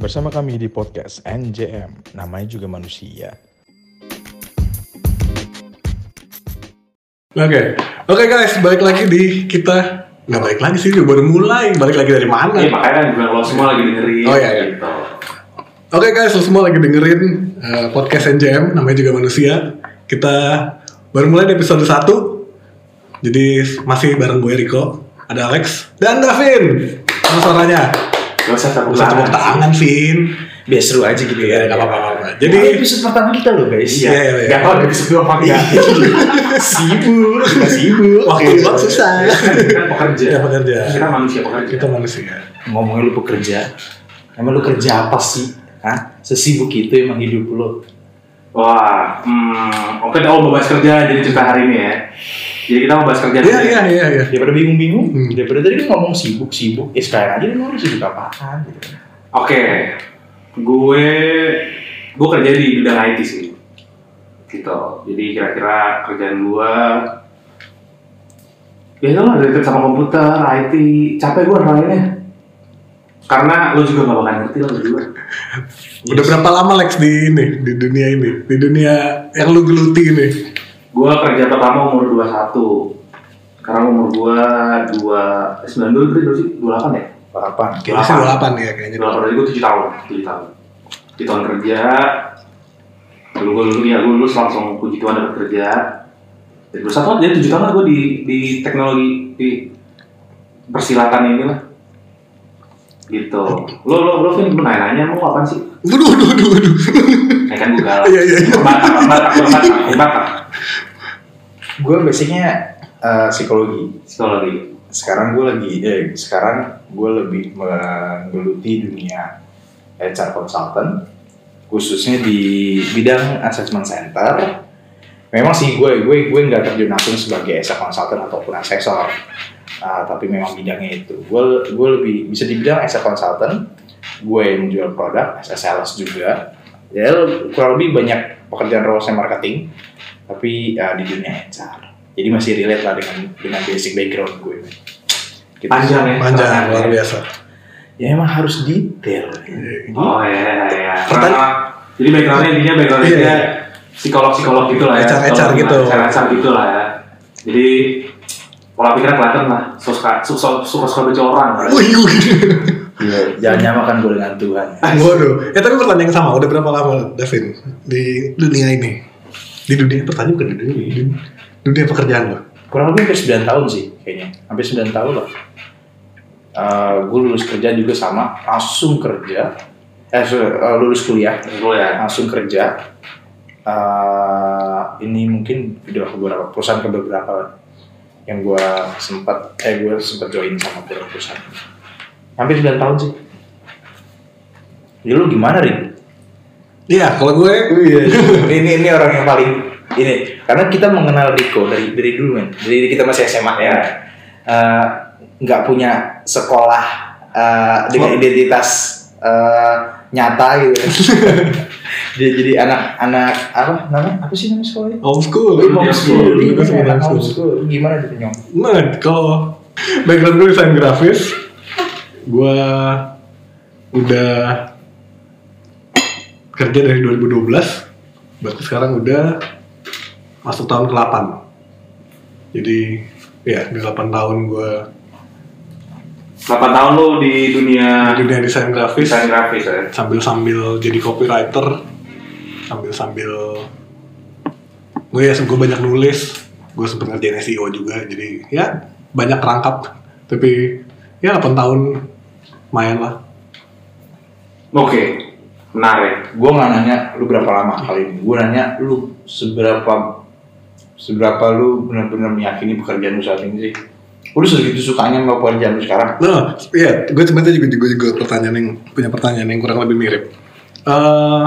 Bersama kami di podcast NJM, namanya juga manusia. Oke, oke guys, balik lagi di kita nggak balik lagi sih, baru mulai. Balik lagi dari mana? Iya makanya kan bilang lo semua lagi dengerin. Oh, iya, iya. Gitu. Oke guys, lo semua lagi dengerin eh, podcast NJM, namanya juga manusia. Kita baru mulai di episode 1 Jadi masih bareng gue Riko, ada Alex dan Davin. Mana suaranya? Gak usah tepuk Bisa tepuk tangan. tangan, Vin. biar seru aja gitu Iya, ya. nggak apa-apa. Jadi Jadi episode pertama kita loh guys. Iya, iya, iya. Gak tau dari sebelum apa enggak. sibuk, kita sibuk. waktu buat susah. Kan kan pekerja. Iya, pekerja. Kita manusia pekerja. Kita manusia. Ngomongin lu pekerja, emang lu kerja apa sih? Hah? Sesibuk itu emang hidup lu. Wah, hmm, oke oh mau bahas kerja jadi cerita hari ini ya. Jadi kita mau bahas kerja. Iya, iya, iya, iya. Daripada bingung-bingung, Hmm. daripada tadi kan ngomong sibuk-sibuk, ya sekarang aja lu ngomong sibuk apaan gitu. Oke, gue gue kerja di bidang IT sih. Gitu. Jadi kira-kira kerjaan gue ya itu lah related sama komputer, IT, capek gue lainnya. Karena lo juga gak bakal ngerti lah berdua. Udah berapa lama Lex di ini, di dunia ini, di dunia yang lu geluti ini? Gue kerja pertama umur 21 Sekarang umur gue 2 92 berarti berapa sih? 28 ya? Apa? Kayaknya sih 28 ya kayaknya. 28 berarti gue 7 tahun. 7 tahun. 7 tahun kerja Dulu gue dulu ya, gue lulus langsung puji Tuhan dapat kerja. Dari 21 tahun, jadi 7 tahun lah gue di, di teknologi, di persilatan ini lah gitu. Lo lo lo Vin gue nanya nanya mau apa sih Waduh, waduh, waduh, waduh. kayak kan gue galak Iya, iya, iya. Gue basicnya eh, psikologi. psikologi Sekarang gue lagi, eh sekarang gue lebih menggeluti dunia HR consultant, khususnya di bidang assessment center. Memang sih gue gue gue nggak terjun langsung sebagai HR consultant ataupun asesor, Ah, tapi memang bidangnya itu. Gue gue lebih bisa dibilang HR consultant, gue yang menjual produk, as a sales juga. Ya kurang lebih banyak pekerjaan role marketing, tapi ah, di dunia HR. Jadi masih relate lah dengan dengan basic background gue. Gitu. panjang ya Panjang, luar biasa. Ya emang harus detail. Oh iya iya. Pertanyaan- Karena jadi backgroundnya intinya backgroundnya Iya. dia psikolog psikolog gitu lah ya. HR psikolog gitu. HR HR gitu lah ya. Jadi pola pikirnya kelihatan lah. Suka suka suka suka orang. Wih, Iya, jangan nyamakan gue dengan Tuhan. Waduh. Ya tapi pertanyaan yang sama, udah berapa lama Davin di dunia ini? Di dunia pertanyaan bukan di dunia, di dunia pekerjaan lo. Kurang lebih hampir 9 tahun sih kayaknya. Hampir 9 tahun lah. gue lulus kerja juga sama, langsung kerja. Eh, eh, lulus kuliah, Gue ya. langsung kerja. Eh, ini mungkin udah beberapa perusahaan ke beberapa yang gue sempat eh gue sempat join sama beberapa perusahaan. Hampir 9 tahun sih. Ya lu gimana, Rin? Iya, kalau gue ini ini orang yang paling ini. Karena kita mengenal Riko dari dari dulu men. Dari kita masih SMA ya Eh, nggak punya sekolah eh, dengan identitas eh, nyata gitu. Dia jadi anak-anak apa namanya? Apa sih nama sekolahnya homeschool. Iya, homeschool. Homeschool. homeschool. gimana tuh nyong? Nah, kalau background gue desain grafis, gue udah kerja dari 2012, berarti sekarang udah masuk tahun ke-8. Jadi, ya di 8 tahun gue 8 tahun lu di dunia di dunia desain grafis, desain grafis ya. sambil-sambil jadi copywriter, sambil-sambil gue ya gue banyak nulis, gue sempet ngerjain SEO juga, jadi ya banyak kerangkap, tapi ya 8 tahun main lah. Oke. Menarik. gue nggak nanya lu berapa lama kali ini gue nanya lu seberapa seberapa lu benar-benar meyakini pekerjaan lu saat ini sih lu segitu sukanya sama pekerjaan lu sekarang Nah, iya, gue sebenarnya juga, juga juga pertanyaan yang punya pertanyaan yang kurang lebih mirip. Eh,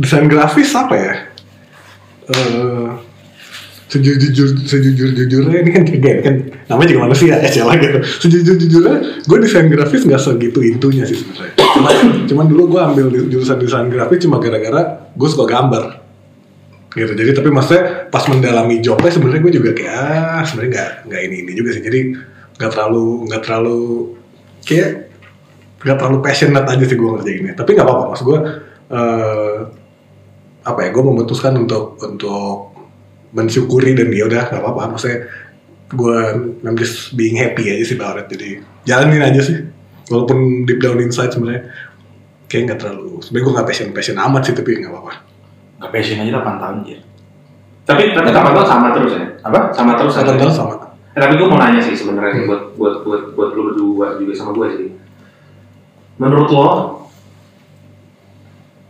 desain grafis apa ya? Eh, sejujur sejujur jujurnya ini kan kayak kan namanya juga manusia ya lah gitu. Sejujur jujurnya, gue desain grafis nggak segitu intunya sih sebenarnya. Cuma, cuman dulu gue ambil jurusan desain grafis cuma gara-gara gue suka gambar gitu jadi tapi maksudnya pas mendalami jobnya sebenarnya gue juga kayak ah sebenarnya nggak nggak ini ini juga sih jadi nggak terlalu nggak terlalu kayak nggak terlalu passionate aja sih gue ngerjainnya tapi nggak apa-apa maksud gue eh, apa ya gue memutuskan untuk untuk mensyukuri dan ya udah nggak apa-apa maksudnya gue I'm just being happy aja sih about it jadi jalanin aja sih walaupun deep down inside sebenarnya kayak nggak terlalu sebenarnya gue nggak passion passion amat sih tapi nggak apa-apa Gak passion aja 8 tahun aja. Tapi tapi sama lo sama terus ya? Apa? Sama terus aja. tahun sama Eh, tapi gue mau nanya sih sebenarnya nih buat buat buat buat lu berdua juga sama gue sih. Menurut lo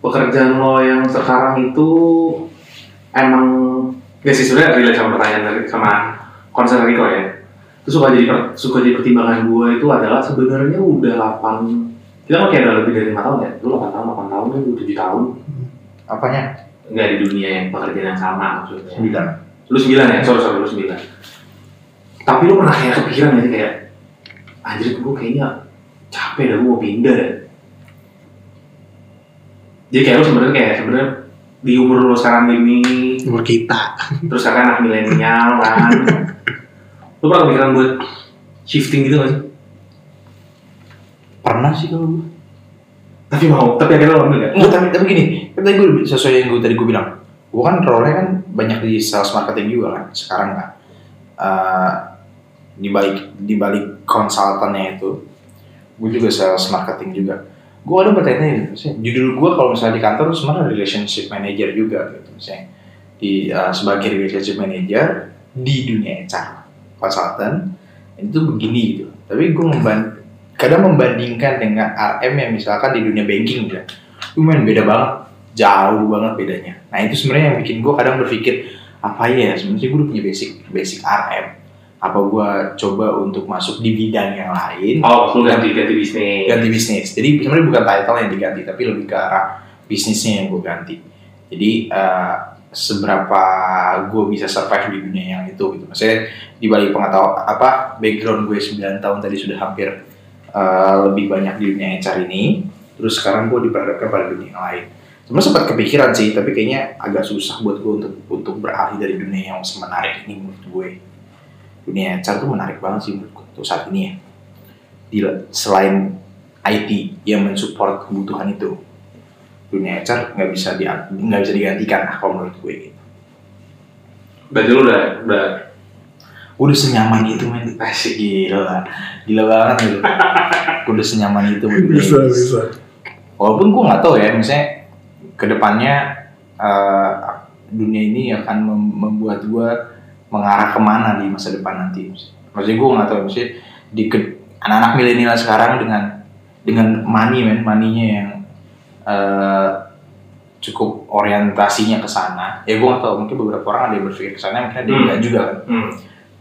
pekerjaan lo yang sekarang itu emang ya sih sebenarnya relate sama pertanyaan dari sama konser Rico ya. Itu suka jadi per- suka jadi pertimbangan gue itu adalah sebenarnya udah 8 kita kan kayak udah lebih dari lima tahun ya. Lu 8 tahun, 8 tahun kan udah 7 tahun. Apanya? Enggak di dunia yang pekerjaan yang sama maksudnya. 9. lu sembilan ya sorry sorry lu sembilan tapi lu pernah kayak kepikiran gak sih kayak anjir gue kayaknya capek dah gue mau pindah deh jadi kayak lu sebenarnya kayak sebenarnya di umur lu sekarang ini umur kita terus kakak anak milenial kan lu pernah kepikiran buat shifting gitu gak sih Pernah sih kalau gue. tapi mau tapi akhirnya lo ambil gak Enggak, tapi, tapi gini, kan tadi gue sesuai yang gue tadi gue bilang, gue kan role kan banyak di sales marketing juga kan sekarang kan. Eh, di balik di balik konsultannya itu, gue juga sales marketing juga. Gue ada bertanya misalnya, judul gue kalau misalnya di kantor sebenarnya relationship manager juga gitu misalnya di eh, sebagai relationship manager di dunia HR konsultan itu begini gitu. Tapi gue memban kadang membandingkan dengan RM yang misalkan di dunia banking ya itu men beda banget jauh banget bedanya. Nah itu sebenarnya yang bikin gue kadang berpikir apa ya sebenarnya gue punya basic basic RM apa gue coba untuk masuk di bidang yang lain? Oh ganti ganti bisnis. Ganti bisnis. Jadi sebenarnya bukan title yang diganti tapi lebih ke arah bisnisnya yang gue ganti. Jadi eh, seberapa gue bisa survive di dunia yang itu gitu. Maksudnya di balik pengetahuan apa background gue 9 tahun tadi sudah hampir eh, lebih banyak di dunia HR ini terus sekarang gue diperhadapkan pada dunia yang lain. Sebenarnya sempat kepikiran sih tapi kayaknya agak susah buat gue untuk untuk beralih dari dunia yang semenarik ini menurut gue dunia HR tuh menarik banget sih menurut gue untuk saat ini ya. Di, selain IT yang mensupport kebutuhan itu dunia HR nggak bisa di nggak bisa digantikan lah kalau menurut gue gitu. berarti lu udah udah udah senyaman itu men. Asik gila gila banget gitu. Gue udah senyaman itu dunia bisa bisa. Walaupun gue nggak tahu ya misalnya ke depannya eh, dunia ini akan mem- membuat gue mengarah ke mana di masa depan nanti maksudnya gue nggak tahu misalnya di anak-anak milenial sekarang dengan dengan money men money-nya yang eh, cukup orientasinya ke sana ya gue nggak tahu mungkin beberapa orang ada yang berpikir ke sana mungkin ada yang Hmm. enggak juga kan hmm.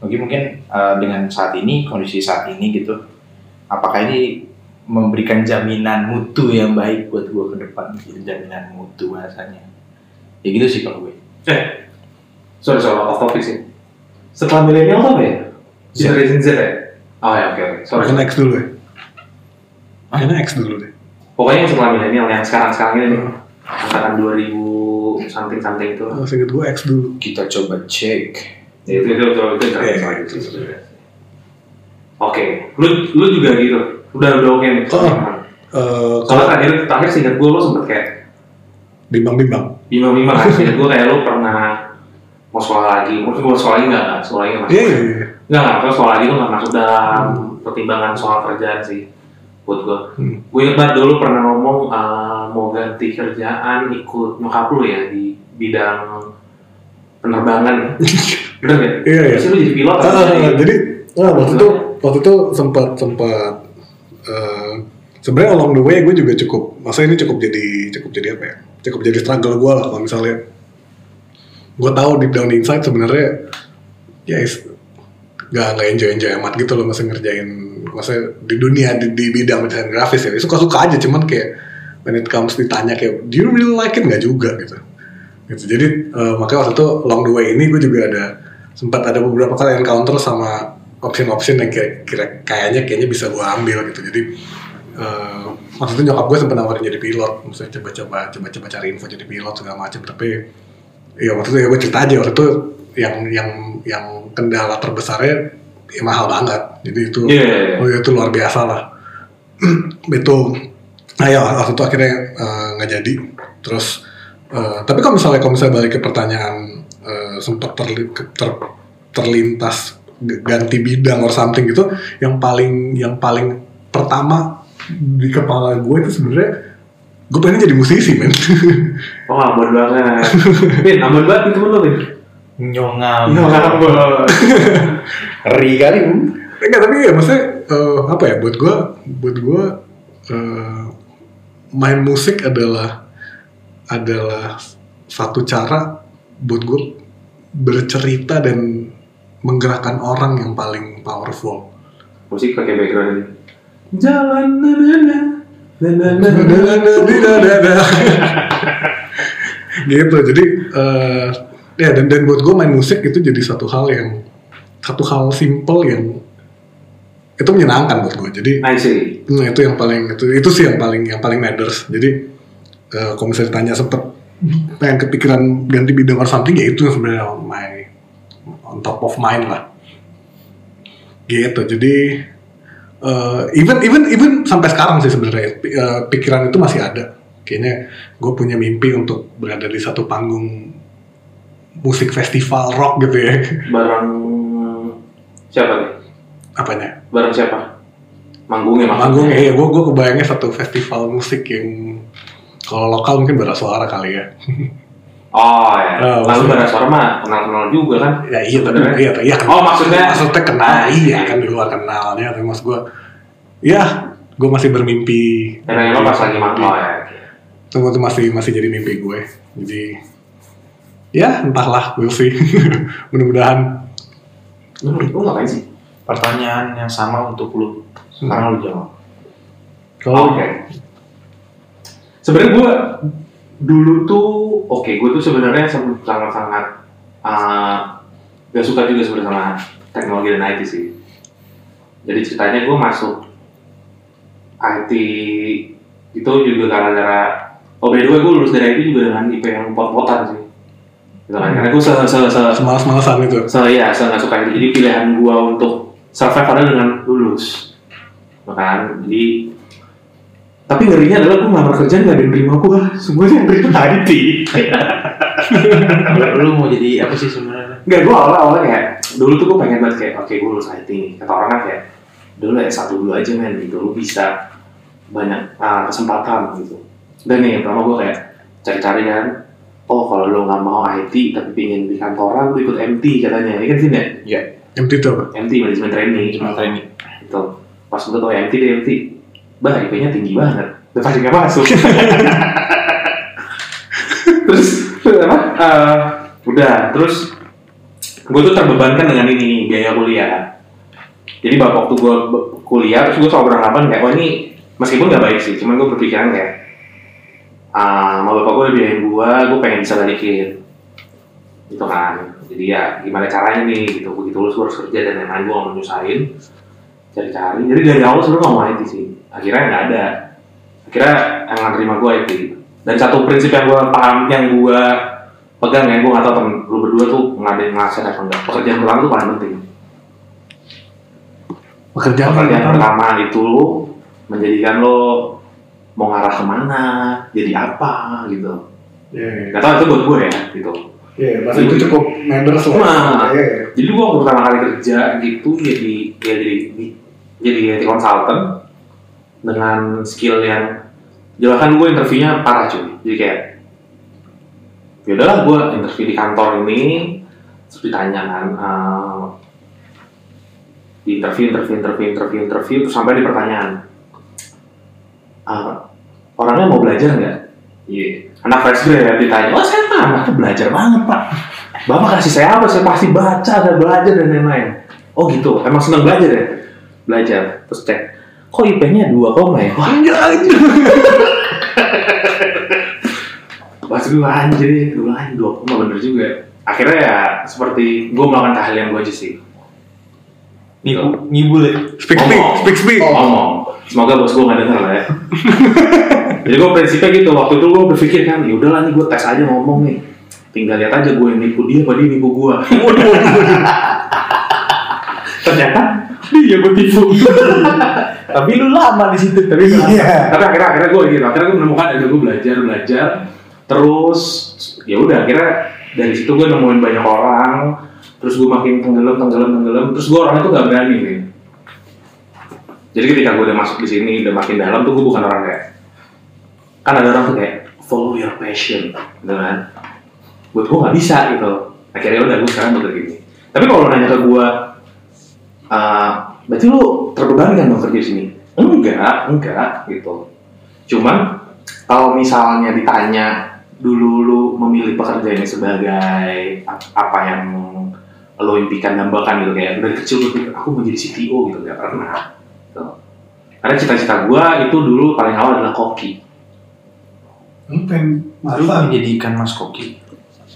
mungkin mungkin eh, dengan saat ini kondisi saat ini gitu apakah ini memberikan jaminan mutu yang baik buat gue ke depan gitu, jaminan mutu bahasanya ya gitu sih kalau gue Eh, sorry soal off topic sih. Setelah milenial tuh apa ya? Generation Z ya? Oh ya, oke oke. Sorry. Mungkin X dulu ya Mungkin X dulu deh Pokoknya yang setelah milenial yang sekarang sekarang ini nih, angkatan 2000 something something itu. Oh, seinget gue X dulu kita coba cek Ya, itu itu itu itu itu, itu, itu, itu. Oke, lu lu juga gitu. Udah udah oke nih. Oh. Eh, Soalnya terakhir terakhir singkat gue lo sempet kayak bimbang-bimbang bimbang-bimbang kan. Singkat gue kayak lo pernah mau sekolah lagi. Mungkin gue sekolah lagi nggak? nggak? Sekolah lagi nggak masuk. Iya, iya. Nggak nggak. Kalau sekolah lagi tuh nggak masuk dalam pertimbangan soal kerjaan sih buat gue. Hmm. Gue ingat banget dulu pernah ngomong uh, mau ganti kerjaan ikut nyokap lu ya di bidang penerbangan. Bener gak? Iya, iya. Terus lu jadi pilot Ah, atau ah, jadi- ah, waktu itu waktu itu sempat sempat eh, sebenarnya along the way gue juga cukup masa ini cukup jadi cukup jadi apa ya cukup jadi struggle gue lah kalau misalnya gue tahu deep down inside sebenarnya ya is- nggak nggak enjoy enjoy amat gitu loh masa ngerjain masa di dunia di, di bidang desain grafis ya. Suka suka aja cuman kayak when it comes ditanya kayak do you really like it? Nggak juga gitu. Gitu. Jadi eh, makanya waktu itu along the way ini gue juga ada sempat ada beberapa kali encounter sama option-option yang kira, kira kayaknya kayaknya bisa gue ambil gitu. Jadi eh waktu itu nyokap gue sempat nawarin jadi pilot. Maksudnya coba-coba coba-coba cari info jadi pilot segala macam tapi ya waktu itu ya gue cerita aja waktu itu yang yang yang kendala terbesarnya ya mahal banget. Jadi itu Iya, iya, iya. oh itu luar biasa lah. Itu nah ya waktu itu akhirnya eh, nggak jadi. Terus eh, tapi kalau misalnya kalau misalnya balik ke pertanyaan eh, sempat terli- ter- terlintas ganti bidang or something gitu yang paling yang paling pertama di kepala gue itu sebenarnya gue pengen jadi musisi men Oh, ambon banget. Bin, ambon banget itu lu, Bin. Nyongam. ambon. Ngeri kali. Enggak tapi ya maksudnya eh, apa ya buat gue buat gue eh, main musik adalah adalah satu cara buat gue bercerita dan menggerakkan orang yang paling powerful. Musik pakai background ini. Jalan na. Gitu jadi eh, ya dan dan buat gue main musik itu jadi satu hal yang satu hal simple yang itu menyenangkan buat gue jadi. Nah itu yang paling itu itu sih yang paling yang paling matters. Jadi eh, kalau misalnya ditanya sempet pengen kepikiran ganti bidang or something ya itu yang sebenarnya my on top of mind lah. Gitu. Jadi eh, even even even sampai sekarang sih sebenarnya eh, pikiran itu masih ada. Kayaknya gue punya mimpi untuk berada di satu panggung musik festival rock gitu ya. Bareng siapa nih? Apanya? Bareng siapa? Manggungnya Manggung maksudnya. ya, gue gue kebayangnya satu festival musik yang kalau lokal mungkin bara suara kali ya. Oh ya. Oh, Lalu bara suara mah kenal-kenal juga kan? Ya iya Sebenarnya. iya, iya kan. Oh, maksudnya- maksudnya kenal Ah, iya iya. kan di luar kenalnya tapi mas gue ya gue masih bermimpi. Karena lo pas lagi manggung oh, ya. Tunggu tuh masih masih jadi mimpi gue. Jadi ya entahlah we'll see. Mudah-mudahan. Lu, lu ngapain sih? Pertanyaan yang sama untuk lu. Sekarang lu jawab. Oke. Sebenarnya gue dulu tuh, oke, gue tuh sebenarnya sangat-sangat uh, gak suka juga sebenarnya sama teknologi dan IT sih. Jadi ceritanya gue masuk IT itu juga gara-gara oh by the way gue lulus dari IT juga dengan IP yang pot-potan sih. Gitu kan? Karena gue se se se semalas-malasan itu. So iya, saya nggak suka itu. Jadi pilihan gua untuk survive adalah dengan lulus. Bahkan jadi tapi ngerinya adalah gue ngelamar kerjaan gak ada yang terima gue semuanya yang terima IT lu, lu mau jadi apa sih sebenarnya? Enggak, gue awal-awalnya kayak Dulu tuh gue pengen banget kayak Oke, gue lulus IT nih Kata orang kan kayak Dulu ya satu dulu aja men gitu Lu bisa banyak ah, kesempatan gitu Dan nih, pertama gue kayak Cari-cari kan Oh, kalau lo nggak mau IT tapi pingin di kantoran, lu ikut MT katanya. Ini kan sini ya? Iya. MT itu apa? MT, Management Training. Cuma training. gitu pas gue tau MT deh MT bah IP-nya tinggi banget. Udah pasti gak masuk. Terus apa? Eh, udah terus gue tuh terbebankan dengan ini biaya kuliah. Jadi bapak waktu gue kuliah terus gue selalu beranggapan kayak wah ini meskipun gak baik sih cuman gue berpikiran kayak ah sama bapak gue biayain gue gue pengen bisa balikin. Gitu kan. Jadi ya gimana caranya nih? Gitu begitu lulus gue harus kerja dan lain-lain gue mau nyusahin. Cari-cari. Jadi dari awal sebenarnya nggak mau IT sih akhirnya nggak ada akhirnya yang nggak terima gue IT dan satu prinsip yang gue paham yang gue pegang ya gue nggak tahu temen lu berdua tuh ngadain ngerasain apa enggak pekerjaan pertama tuh paling penting Pekerjaan pekerjaan pertama itu lo menjadikan lo mau ngarah ke mana jadi apa gitu Iya, iya. nggak tahu itu buat gue ya gitu Iya, masa itu cukup matters lah. Nah. Iya, iya. jadi gue pertama kali kerja gitu jadi ya jadi jadi IT consultant dengan skill yang jelas kan gue interviewnya parah cuy. Jadi kayak ya udahlah gue interview di kantor ini. Terus ditanya kan eh, di interview interview interview interview interview. Terus sampai di pertanyaan "Eh, orangnya mau belajar nggak? Iya. Anak fresh grad ditanya oh saya mah belajar banget pak. Bapak kasih saya apa? Saya pasti baca saya belajar dan lain-lain. Oh gitu. Emang seneng belajar ya? Belajar. Terus cek kok IP-nya dua koma ya? Wah. Pas gue anjir gue anjir dua koma bener juga. Akhirnya ya seperti gue melakukan keahlian gue aja sih. Nibu, ngibul ya. Speak, speak, speak, speak. ngomong semoga bos gue gak denger lah ya. Jadi gue prinsipnya gitu waktu itu gue berpikir kan ya udahlah nih gue tes aja ngomong nih. Tinggal lihat aja gue yang nipu dia apa dia nipu gue waduh waduh waduh. Ternyata dia gue tipu. Tapi lu lama di situ. tapi Iya. tapi akhirnya akhirnya gue gitu akhirnya gue menemukan ada gue belajar belajar. Terus ya udah akhirnya dari situ gue nemuin banyak orang. Terus gue makin tenggelam tenggelam tenggelam. Terus gue orangnya tuh gak berani nih jadi ketika gue udah masuk di sini udah makin dalam tuh gue bukan orang kayak kan ada orang tuh kayak follow your passion gitu kan. Buat gue nggak bisa gitu. Akhirnya udah gue sekarang bekerja gini. Tapi kalau nanya ke gue ah, berarti lu terbebani kan dong kerja di sini enggak enggak gitu cuman kalau misalnya ditanya dulu lu memilih pekerjaannya sebagai ap- apa yang lo impikan dambakan gitu kayak dari kecil gue pikir aku mau jadi CTO gitu nggak pernah gitu. karena cita-cita gue itu dulu paling awal adalah koki Lu pengen Lu masak? menjadi ikan mas koki.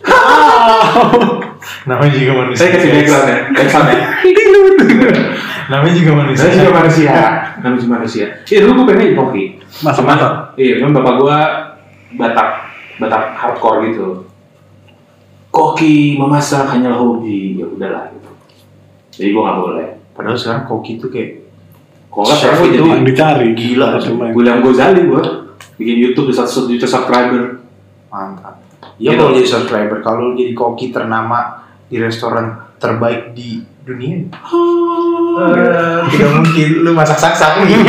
Namanya juga manusia. saya kasih background ya background ya Namanya juga manusia. saya juga manusia namanya juga manusia iya dulu gue pengen jadi koki Masak-masak? Iya, kan bapak gua Batak, Batak hardcore gitu. Koki memasak hanyalah hobi, ya udahlah gitu. Jadi gua nggak boleh. Padahal sekarang koki itu kayak Kalau nggak Chef sekarang itu jadi Yang dicari. Gila. William Gozali gua bikin YouTube di 100 juta subscriber. mantap. Ya Gitu. kalau jadi subscriber, kalau jadi koki ternama di restoran terbaik di dunia, eh, tidak mungkin lu masak sak nih.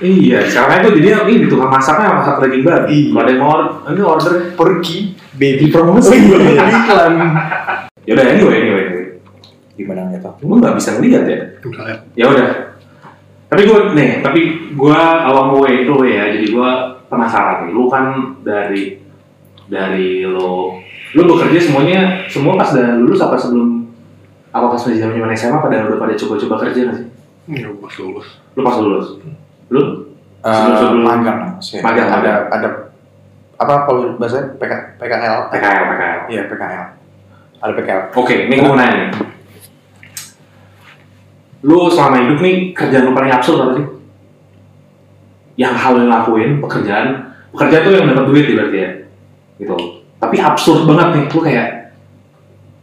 Iya, sekarang itu jadi ini tukang masaknya masak daging babi. Iya. Kalau ada yang mau order, ini order. Pergi baby promosi. iklan. Ya udah anyway, anyway. anyway. Gimana nggak tahu? Gua nggak bisa ngeliat ya. Ya udah tapi gue nih tapi gue the way itu ya jadi gue penasaran nih lu kan dari dari lo lu bekerja semuanya semua pas udah lulus apa sebelum apa pas masih zaman zaman SMA pada udah pada coba-coba kerja nggak sih? Enggak, pas lulus. lu pas lulus? Lu? Eh, Sebelum- magang lah, maksudnya. Magang, ada magang. ada apa kalau bahasa PK, PKL PKL PKL iya PKL ada PKL oke ini gue mau nanya nih. Lu selama hidup nih kerjaan lu paling absurd apa sih? Yang hal yang lakuin pekerjaan pekerjaan tuh yang dapat duit ya berarti ya? Gitu tapi absurd banget nih lu kayak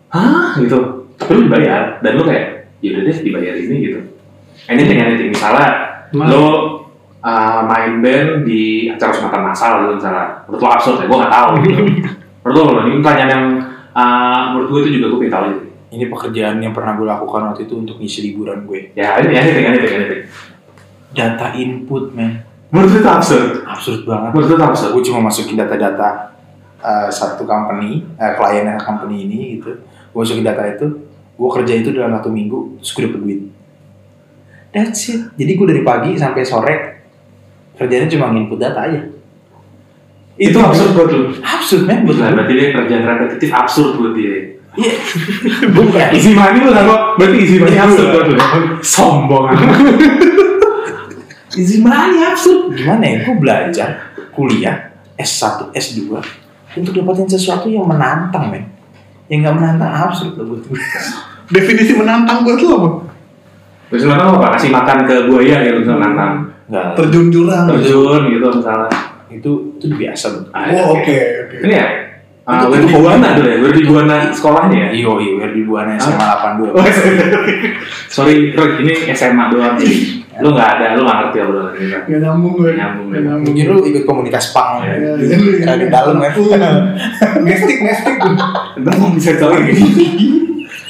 hah? Gitu. Tapi lu dibayar dan lu kayak ya udah deh dibayar ini gitu. Anything anything. Misalnya Nah. lu uh, main band di acara sunatan masal gitu misalnya. Menurut lu absurd ya? Gue gak tahu gitu. Menurut lu ini pertanyaan yang uh, menurut gue itu juga gue pengen tahu aja. Ini pekerjaan yang pernah gue lakukan waktu itu untuk ngisi liburan gue. Ya ini anything anything anything. Data input men. Menurut itu absurd? Absurd banget. Menurut itu absurd? Gue cuma masukin data-data uh, satu company uh, kliennya company ini gitu. Gue masukin data itu gue kerja itu dalam satu minggu terus gue dapet duit. That's it. Jadi gue dari pagi sampai sore kerjanya cuma input data aja. Itu absurd buat lu? Absurd men buat Nah, berarti dia kerjaan repetitif absurd buat dia. Iya. bukan isi money lu sama berarti isi money absurd. Buat lu sombong. Isi money absurd. Gimana ya? Gue belajar kuliah S1 S2 untuk dapetin sesuatu yang menantang men yang nggak menantang absurd loh buat gue Definisi menantang buat lo apa? Terus nantang apa? Kasih makan ke buaya gitu misalnya nantang nggak Terjun jurang. Terjun gitu misalnya itu itu biasa loh Ah, Oh, oke, oke. Ini ya? Uh, Itu- Werdi itu Buana dulu ya? Werdi Buana sekolahnya ya? iyo iyo di buana SMA 82 Oh, Sorry, Rick, ini SMA doang sih. Lu nggak ada, lu nggak ngerti obrolan kita. Gak nyambung gue. Nggak nyambung, ya. mungkin lu ikut komunitas pang Iya. ya. Iya, Ada di dalam ya. Nestik, nestik. Entar mau bisa tahu gini.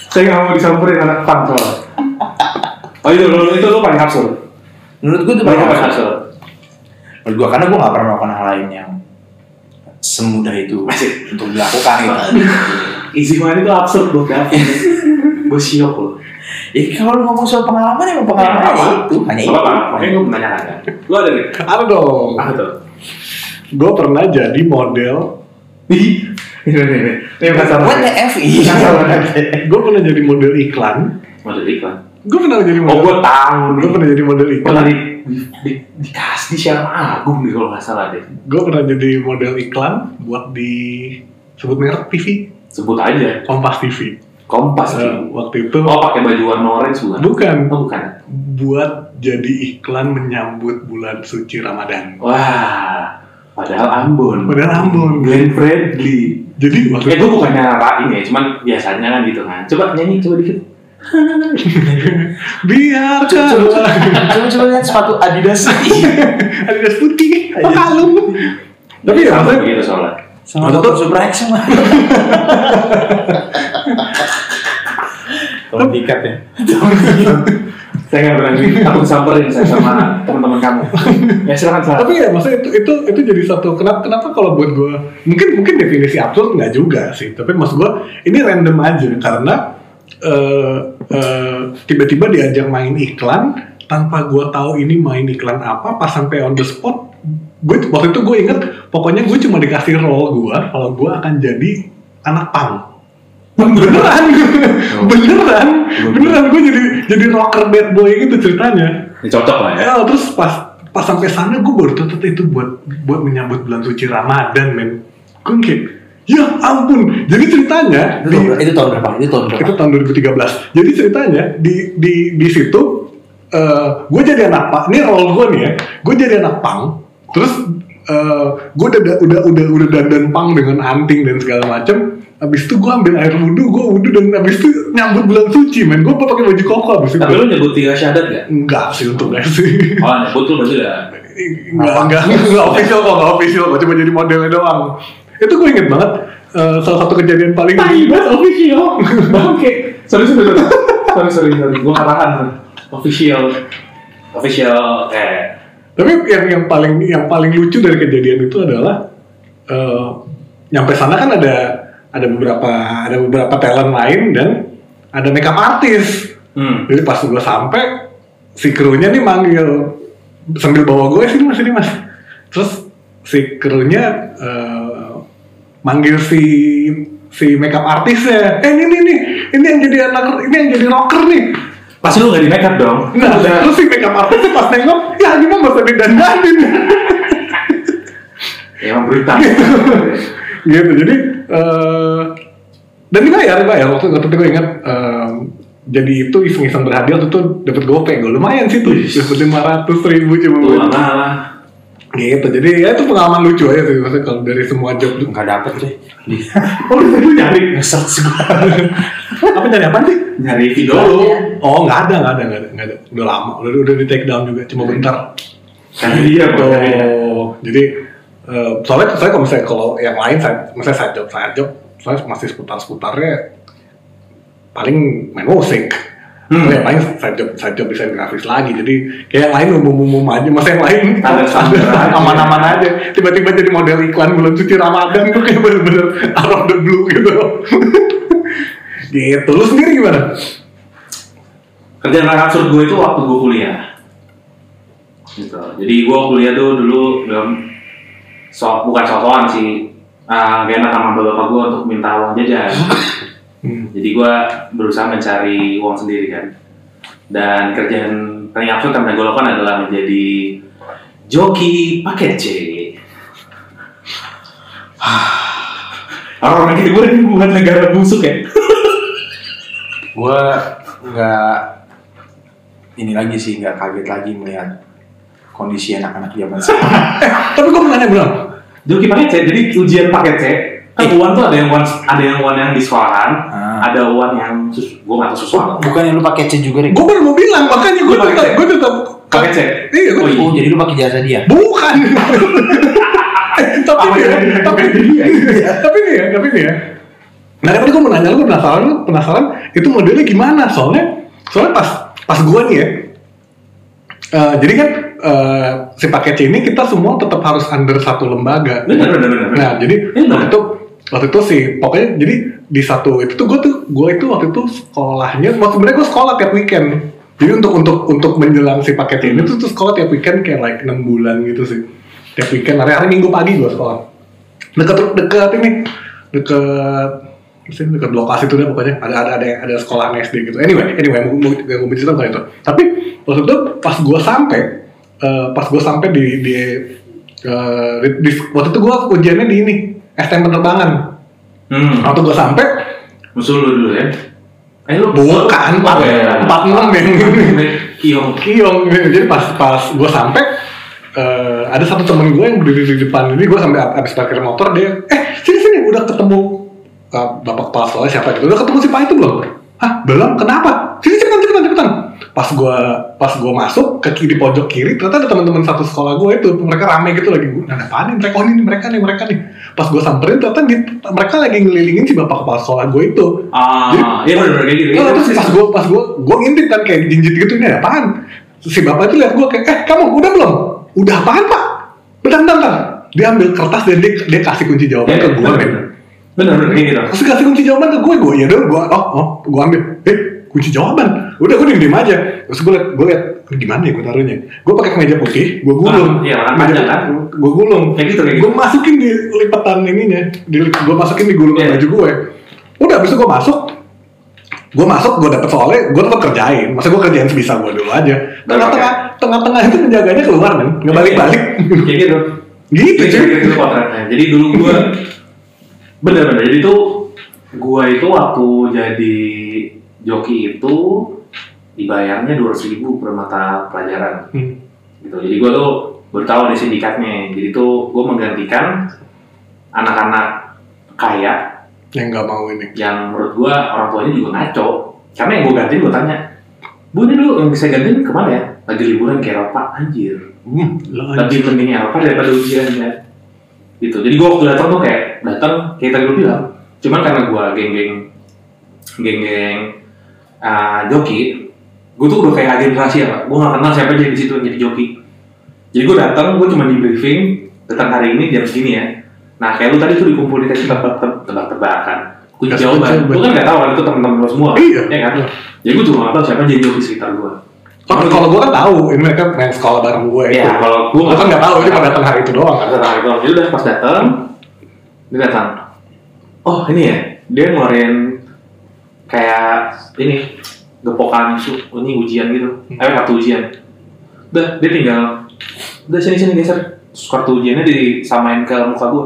Saya nggak mau disamperin anak pang soalnya. Oh itu, lu, itu lu paling absurd. menurut gue itu Paling absurd. menurut gue karena gue gak pernah melakukan hal lain yang semudah itu untuk dilakukan gitu Easy money itu absurd buat David. Gue siok loh. Ya kalau lu ngomong soal pengalaman emang Ya, pengalaman apa? itu hanya itu makanya gue menanyakan kan. Lu ada nih? Ada dong. Apa tuh? Gue pernah jadi model. Ih, ini ini ini. Ini masalah. What the F Gue pernah jadi model iklan. Model iklan. Gue pernah jadi Oh, model. gue tahu. Gue pernah jadi model iklan. tadi di, di, dikasih di Syam Agung nih kalau nggak salah deh. Gue pernah jadi model iklan buat di sebut merek TV, Sebut aja. Kompas TV. Kompas gitu. waktu itu Oh pakai baju warna orange bukan? bukan Oh bukan. buat jadi iklan menyambut bulan suci Ramadan. Wah, padahal Ambon. Padahal Ambon. Glenn Fredly. Jadi waktu Eh gue bukannya rain ya, cuman biasanya kan gitu kan. Coba nyanyi coba dikit. biarkan Coba coba lihat sepatu Adidas. Adidas putih oh kalung tapi ya Sama maksudnya begitu soalnya. Sama Atau motor Supra X sama. Kalau dikat ya. Saya nggak berani. Aku disamperin saya sama teman-teman kamu. Ya silakan silakan. tapi ya maksudnya itu itu itu jadi satu kenapa kenapa kalau buat gue mungkin mungkin definisi absurd nggak juga sih tapi maksud gue ini random aja karena eh, eh, tiba-tiba diajak main iklan tanpa gue tahu ini main iklan apa pas sampai on the spot gue waktu itu gue inget pokoknya gue cuma dikasih role gue kalau gue akan jadi anak pang beneran beneran beneran gue jadi jadi rocker bad boy gitu ceritanya Ini cocok lah ya. Ya, terus pas pas sampai sana gue baru ternyata itu buat buat menyambut bulan suci Ramadan men. Gue kayak ya ampun. Jadi ceritanya Itu, di, itu tahun berapa? Itu tahun berapa? itu tahun 2013. Jadi ceritanya di di di situ gue jadi anak pak. Ini role gue nih ya. Gue jadi anak pang. Terus gue udah udah udah udah dandan pang dengan anting dan segala macem. Abis itu gue ambil air wudhu, gue wudhu dan abis itu nyambut bulan suci men. Gue pakai baju koko abis itu. Tapi lu nyebut tiga syahadat gak? Enggak sih untungnya sih. Oh, nyebut lu berarti udah. Enggak, enggak, enggak official kok, enggak official kok, cuma jadi modelnya doang. Itu gue inget banget, eh, salah satu kejadian paling Taibat official. Oke. Sorry sorry sorry. Sorry sorry sorry. Gua nggak tahan. Official. Official. Eh. Tapi yang yang paling yang paling lucu dari kejadian itu adalah eh, nyampe sana kan ada ada beberapa ada beberapa talent lain dan ada makeup artist. Hmm. Jadi pas gue sampai si krunya nih manggil sambil bawa gue sini mas sini mas. Terus si krunya eh, manggil si si makeup artisnya. Eh ini nih nih ini yang jadi anak ini yang jadi rocker nih. Pasti lu gak di makeup dong. Nah terus si makeup artisnya pas nengok ya gimana masa didandanin Ya, emang berita. gitu jadi eh dan dibayar dibayar. Waktu waktu itu gue ingat eh, jadi itu iseng-iseng berhadiah waktu itu dapat gope gue lumayan sih tuh dapat lima ratus ribu cuma Tuh lah. gitu jadi ya itu pengalaman lucu aja sih maksudnya kalau dari semua job tuh. Enggak dapet. Di Oh, lu nyari? Nge-search gua. apa nyari apa sih? Nyari video. Lu. oh nggak ada nggak ada nggak ada nggak ada. Udah lama udah udah di take down juga cuma bentar. Karena dia. Oh, jadi eh, soalnya saya kalau misalnya kalau yang lain saya misalnya side job side job saya masih seputar seputarnya paling main musik. Hmm. Yang lain side job side job desain grafis lagi. Jadi kayak yang lain umum umum aja, masa yang lain Standar-standar aja. aman-aman aja. Tiba-tiba jadi model iklan bulan suci Ramadan tuh kayak bener-bener out of the blue gitu. gitu. Lu sendiri gimana? Kerjaan paling absurd gue itu waktu gue kuliah. Gitu. Jadi gue kuliah tuh dulu belum so, bukan sosokan sih. Uh, gak enak sama bapak gue untuk minta uang jajan. Hmm. Jadi gue berusaha mencari uang sendiri kan. Dan kerjaan paling absurd yang pernah gue lakukan adalah menjadi joki paket C. Orang-orang kayak gue ini buat negara busuk ya. Gua nggak ini lagi sih nggak kaget lagi melihat kondisi anak-anak zaman sekarang. Tapi gue mau nanya belum? Joki paket C, jadi ujian paket C kan uan tuh ada yang uan ada yang uan yang di sekolahan, Ah. ada uan yang sus, gue nggak tahu susu apa. Bukannya lu pakai C juga, Rik? Gue baru mau bilang, makanya gue pakai tetap, gue tetap Paket C. Iya, gue Oh, iya. Oh, jadi lu pakai jasa dia? Bukan. tapi nih ya, yang- tapi tapi nih ya, tapi nih ya. Nah tadi gue mau nanya lu penasaran penasaran itu modelnya gimana? Soalnya soalnya pas pas gue nih ya. Eh, jadi kan eh, si paket C ini kita semua tetap harus under satu lembaga. Bener bener. bener. Nah jadi Iya, waktu itu waktu itu sih pokoknya jadi di satu itu tuh gue tuh gue itu waktu itu sekolahnya waktu sebenarnya gue sekolah tiap weekend jadi untuk untuk untuk menjelang si paket ini tuh, tuh sekolah tiap weekend kayak like enam bulan gitu sih tiap weekend hari hari minggu pagi gue sekolah dekat dekat ini dekat sih dekat lokasi itu deh pokoknya ada ada ada ada sekolah SD gitu anyway anyway yang gue cerita bukan itu tapi waktu itu pas gue sampai eh, pas gue sampai di di, eh, di- di- waktu itu gue ujiannya di ini STM penerbangan Hmm. waktu gue sampai Musuh lu dulu ya. Eh lu bukan empat ya. empat enam yang ini Kiong. kiong jadi pas pas gue sampai eh, ada satu temen gue yang berdiri di depan ini gue sampai habis parkir motor dia eh sini sini udah ketemu eh, bapak kepala sekolah siapa gitu udah ketemu si pak itu belum Hah, belum? Kenapa? Sini cepetan, cepetan, cepetan. Pas gua pas gua masuk ke kiri pojok kiri, ternyata ada teman-teman satu sekolah gue itu, mereka rame gitu lagi. Nah, ada apaan nih? Mereka, oh ini mereka nih, mereka nih. Pas gua samperin, ternyata di- mereka lagi ngelilingin si bapak kepala sekolah gue itu. Ah, Jadi- iya benar kayak gitu. Iya, terus persis. pas gue pas gue gue ngintip kan kayak jinjit gitu ini ada apaan? Si bapak itu lihat gue kayak eh kamu udah belum? Udah apaan pak? Bentar bentar bentar. Dia ambil kertas dan dia, dia kasih kunci jawaban Iya, ke gue bener, bener. Bener, bener, kayak gitu. Terus kasih kunci jawaban ke gue gue ya udah gue oh oh gue ambil eh kunci jawaban. Udah gue diem aja. Terus gue liat gue liat gimana ya gue taruhnya? Gue pakai kemeja putih gue gulung. Ah, iya, panjang kan? gue gulung. Kayak gitu, kayak gitu. gue masukin di lipatan ininya di, gue masukin di gulungan Iya. baju gue udah abis itu gue masuk. Gue masuk gue dapet soalnya gue tetap kerjain. Masa gue kerjain sebisa gue dulu aja. Tengah-tengah tengah-tengah itu penjaganya keluar kan nggak balik-balik. Kayak gitu. gitu Jadi cuy. gitu. Jadi dulu gua bener-bener. Jadi tuh gua itu waktu jadi joki itu dibayarnya dua ribu per mata pelajaran. Hmm. Gitu. Jadi gua tuh baru tahu ada sindikatnya. Jadi tuh gua menggantikan anak-anak kaya yang nggak mau ini yang menurut gua orang tuanya juga ngaco. Karena yang gua gantiin gua tanya, Bu ini dulu yang bisa gantiin ke mana ya? Lagi liburan ke Eropa, anjir hmm, lebih penting apa daripada ujiannya gitu jadi gue waktu datang tuh kayak datang kayak tadi lu bilang cuman karena gue geng-geng geng-geng uh, joki gue tuh udah kayak agen rahasia pak gue gak kenal siapa aja di situ jadi joki jadi gue datang gue cuma di briefing datang hari ini jam segini ya nah kayak lu tadi tuh dikumpulin kayak tebak-tebakan kunci Kasih jawaban jawaban. gue kan gak tahu kan itu teman-teman lo semua Iya. ya kan jadi gue juga gak tahu siapa jadi joki sekitar gue Oh, kalau gue kan tahu, ini mereka main sekolah bareng gue itu. ya kalau gue Gue kan nggak tahu, ini pada datang hari itu doang kan. Datang itu, jadi udah pas datang, dia datang. Oh ini ya, dia ngeluarin kayak ini gepokan su, ini ujian gitu, Hmm. eh kartu ujian. Udah, dia tinggal, udah sini sini geser, kartu ujiannya disamain ke muka gue.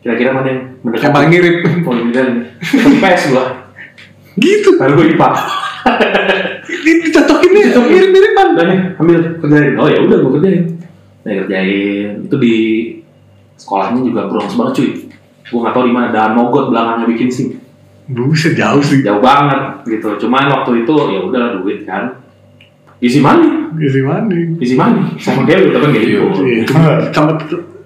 Kira-kira mana yang mendekati? Yang paling mirip. Oh, dan PS gue, Gitu. baru gue IPA. Ini dicocokin nih, mirip-miripan. Udah nih, ambil kerjain. Oh ya udah gue kerjain. Nah kerjain itu di sekolahnya juga kurang banget cuy. Gue nggak tahu di mana. Dan mogot belakangnya bikin sim. Buset jauh sih. Jauh banget gitu. Cuman waktu itu ya udahlah duit kan. Isi money, Isi mandi. isi money. Sama dia udah kan kayak gitu. Iya, sama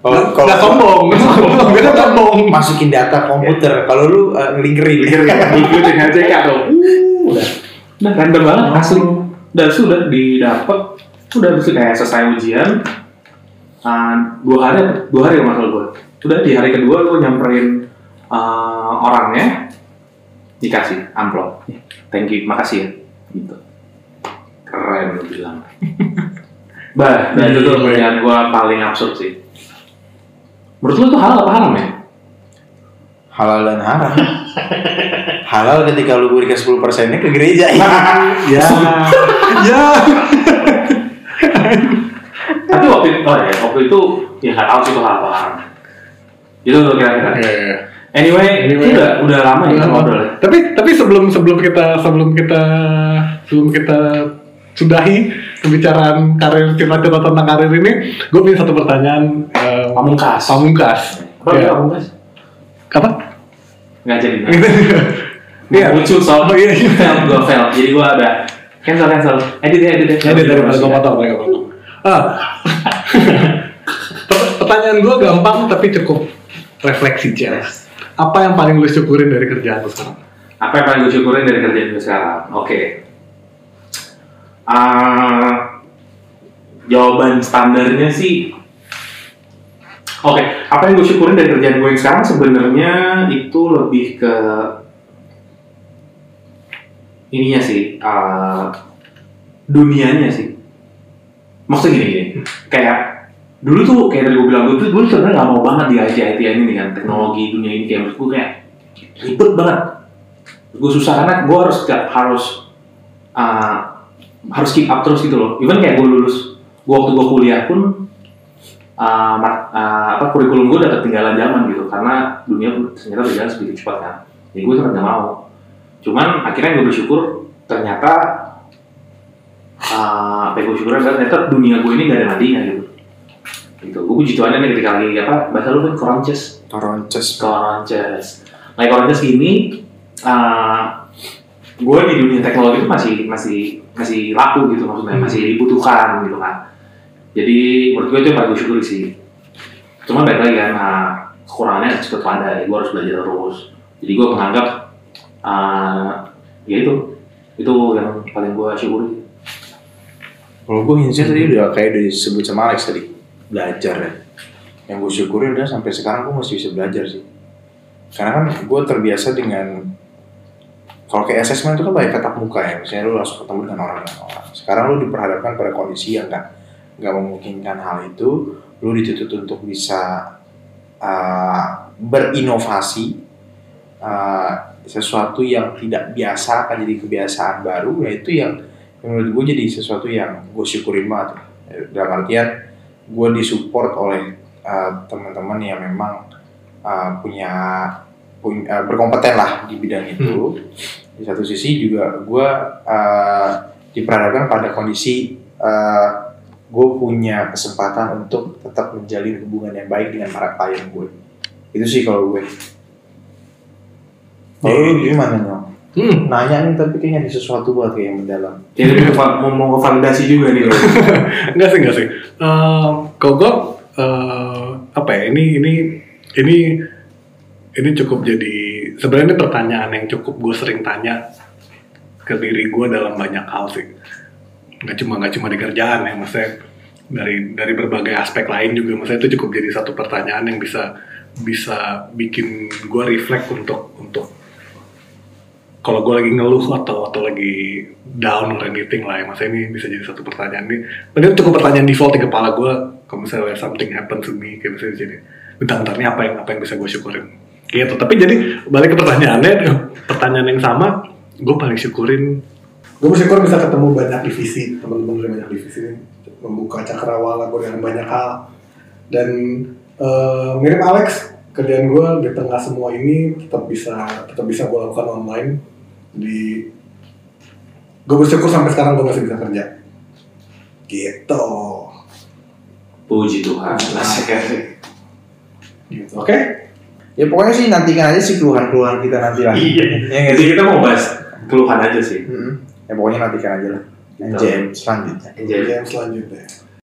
Kalau- nggak kalau- sombong, nggak sombong, kan sombong. masukin data komputer kalau lu uh, ngelinkerin Gue dengan CK dong. Uh, udah. Udah random banget asli. Dan sudah didapat. Udah habis itu kayak selesai ujian. Ah, dua hari dua hari masalah gue. Udah di hari kedua gue nyamperin ah, orangnya dikasih amplop. Thank you, makasih ya. Gitu. Keren lu bilang. bah, dan itu tuh kerjaan gue paling absurd sih. Menurut lu itu halal apa haram ya? halal dan haram halal ketika lu berikan 10 persennya ke gereja Ya, ya. Tapi waktu itu, oh ya, waktu itu ya nggak tahu sih itu halal apa haram. Itu tuh kira-kira. Anyway, Anyway. ini udah udah lama ya. Tapi tapi sebelum sebelum kita sebelum kita sebelum kita sudahi pembicaraan karir cerita-cerita tentang karir ini, gue punya satu pertanyaan eh, Pamungkas. pamungkas. Apa Ya. pamungkas? Apa? Nggak jadi. Iya. Muncul soal Oh, iya, iya. fail, gue fail. Jadi gue ada cancel cancel. Edit edit ya. Jadi dari gue potong, gue potong. Ah. Per- Pertanyaan gue gampang tapi cukup refleksi Jas. Apa yang paling lu syukurin dari kerjaan lu sekarang? Apa yang paling gue syukurin dari kerjaan gue sekarang? Oke. Ah, jawaban standarnya sih Oke, apa yang gue syukurin dari kerjaan gue yang sekarang sebenarnya itu lebih ke ininya sih, uh, dunianya sih. Maksudnya gini gini, kayak dulu tuh kayak tadi gue bilang gue tuh dulu sebenarnya nggak mau banget di IT IT ini kan teknologi dunia ini kayak gue kayak ribet banget. Gue susah karena gue harus harus uh, harus keep up terus gitu loh. Even kayak gue lulus, gue waktu gue kuliah pun uh, uh, apa kurikulum gue udah ketinggalan zaman gitu karena dunia ternyata berjalan sedikit cepat kan. Jadi gue sempat nggak mau. Cuman akhirnya gue bersyukur ternyata uh, apa gue syukur adalah ternyata dunia gue ini gak ada matinya gitu. Gitu. Gue puji Tuhan nih ketika lagi apa bahasa lu kan koronces Toronces Koronces. Lagi koronces gini, uh, gue di dunia teknologi itu masih masih masih laku gitu maksudnya Hmm. masih dibutuhkan gitu kan. Jadi menurut gue itu yang paling gue syukuri sih. Cuma balik lagi kan nah, kekurangannya tetap ada gue harus belajar terus. Jadi gue menganggap ah, ya itu itu yang paling gue syukuri. Kalau gue Hinsi tadi udah kayak disebut sama Alex tadi belajar ya. Yang gue syukuri adalah sampai sekarang gue masih bisa belajar sih. Karena kan gue terbiasa dengan kalau kayak assessment itu kan banyak tatap muka ya, misalnya lu langsung ketemu dengan orang dengan orang. Sekarang lu diperhadapkan pada kondisi yang nggak nggak memungkinkan hal itu, lu dituntut untuk bisa uh, berinovasi uh, sesuatu yang tidak biasa akan jadi kebiasaan baru, yaitu yang menurut gue jadi sesuatu yang gue syukurin banget dalam artian gue disupport oleh uh, teman-teman yang memang uh, punya, punya uh, berkompeten lah di bidang itu. Di satu sisi juga gue uh, diperhadapkan pada kondisi uh, gue punya kesempatan untuk tetap menjalin hubungan yang baik dengan para klien gue itu sih kalau gue. Kalau lu gimana nyong? Hmm. nanya nih tapi kayaknya ada sesuatu buat kayak yang mendalam jadi mau mau ke validasi juga nih Enggak sih, enggak sih. Eh, kalau gue, eh, apa ya, ini, ini, ini, ini cukup jadi, sebenarnya ini pertanyaan yang cukup gue sering tanya ke diri gue dalam banyak hal sih. Nggak cuma, nggak cuma di kerjaan ya, maksudnya dari dari berbagai aspek lain juga, maksudnya itu cukup jadi satu pertanyaan yang bisa bisa bikin gue reflect untuk untuk kalau gue lagi ngeluh atau atau lagi down or anything lah ya masa ini bisa jadi satu pertanyaan ini ini cukup pertanyaan default di kepala gue kalau misalnya something happen to me kayak misalnya jadi bentar-bentar ini apa yang apa yang bisa gue syukurin? Gitu. Tapi jadi balik ke pertanyaannya pertanyaan yang sama gue paling syukurin. Gue bersyukur bisa ketemu banyak divisi teman-teman dari banyak divisi membuka cakrawala gue dengan banyak hal. Dan eh, mirip Alex kerjaan gue di tengah semua ini tetap bisa tetap bisa gue lakukan online di gue bersyukur sampai sekarang gue masih bisa kerja. Gitu. Puji Tuhan. Asik gitu oke? Ya pokoknya sih nantikan aja sih keluhan-keluhan kita nanti lah. Iya. Ya nggak jadi sih kita mau bahas keluhan aja sih. Mm-mm. ya pokoknya nantikan aja lah. NJM selanjutnya. Jadi yang selanjutnya